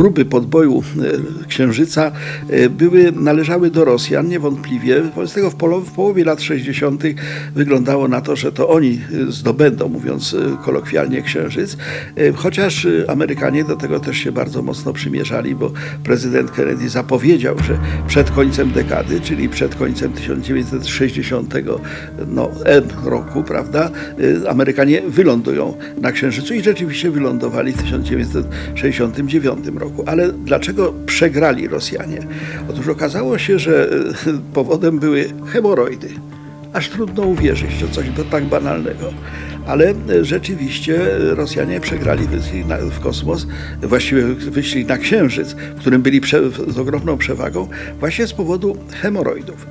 próby podboju y, księżyca y, były, należały do Rosjan niewątpliwie. Wobec tego w, polo, w połowie lat 60. wyglądało na to, że to oni zdobędą, mówiąc kolokwialnie, księżyc. Chociaż Amerykanie do tego też się bardzo mocno przymierzali, bo prezydent Kennedy zapowiedział, że przed końcem dekady, czyli przed końcem 1960 no, N roku, prawda, Amerykanie wylądują na księżycu i rzeczywiście wylądowali w 1960 1969 roku. Ale dlaczego przegrali Rosjanie? Otóż okazało się, że e, powodem były hemoroidy. Aż trudno uwierzyć, że coś tak banalnego. Ale e, rzeczywiście Rosjanie przegrali wyścig w kosmos, właściwie wyścig na Księżyc, w którym byli z ogromną przewagą, właśnie z powodu hemoroidów.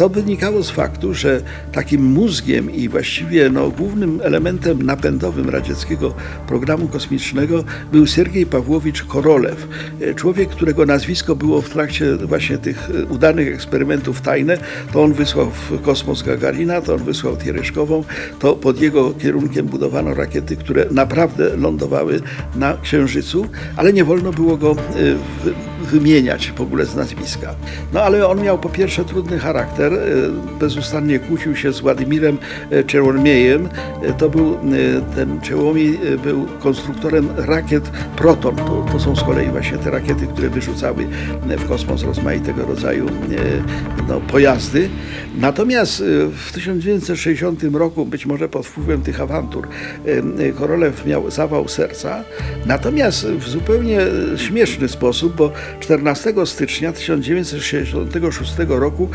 E, to wynikało z faktu, że takim mózgiem i właściwie no, głównym elementem napędowym radzieckiego programu kosmicznego był Sergiej Pawłowicz Korolew. Człowiek, którego nazwisko było w trakcie właśnie tych udanych eksperymentów tajne, to on wysłał w kosmos Gagarina, to on wysłał Tieryszkową, to pod jego kierunkiem budowano rakiety, które naprawdę lądowały na Księżycu, ale nie wolno było go y, wymieniać w ogóle z nazwiska. No ale on miał po pierwsze trudny charakter, E, bezustannie kłócił się z Władimirem e, Czełomiejem. E, to był, ten Czełomiej był konstruktorem rakiet Proton. To, to są z kolei właśnie te rakiety, które wyrzucały w kosmos rozmaitego rodzaju no, pojazdy. Natomiast w 1960 roku, być może pod wpływem tych awantur, Korolew miał zawał serca. Natomiast w zupełnie śmieszny sposób, bo 14 stycznia 1966 roku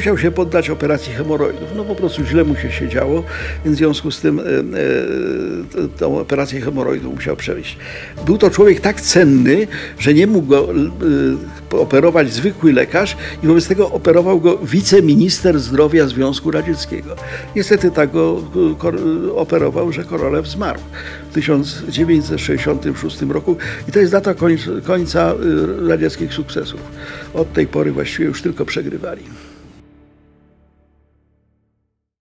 musiał się poddać operacji hemoroidów. No po prostu źle mu się siedziało, więc w związku z tym e, e, tą operację hemoroidów musiał przejść. Był to człowiek tak cenny, że nie mógł go e, operować zwykły lekarz i wobec tego operował go wiceminister zdrowia Związku Radzieckiego. Niestety tak go operował, że Korolew zmarł w 1966 roku i to jest data końca radzieckich sukcesów. Od tej pory właściwie już tylko przegrywali.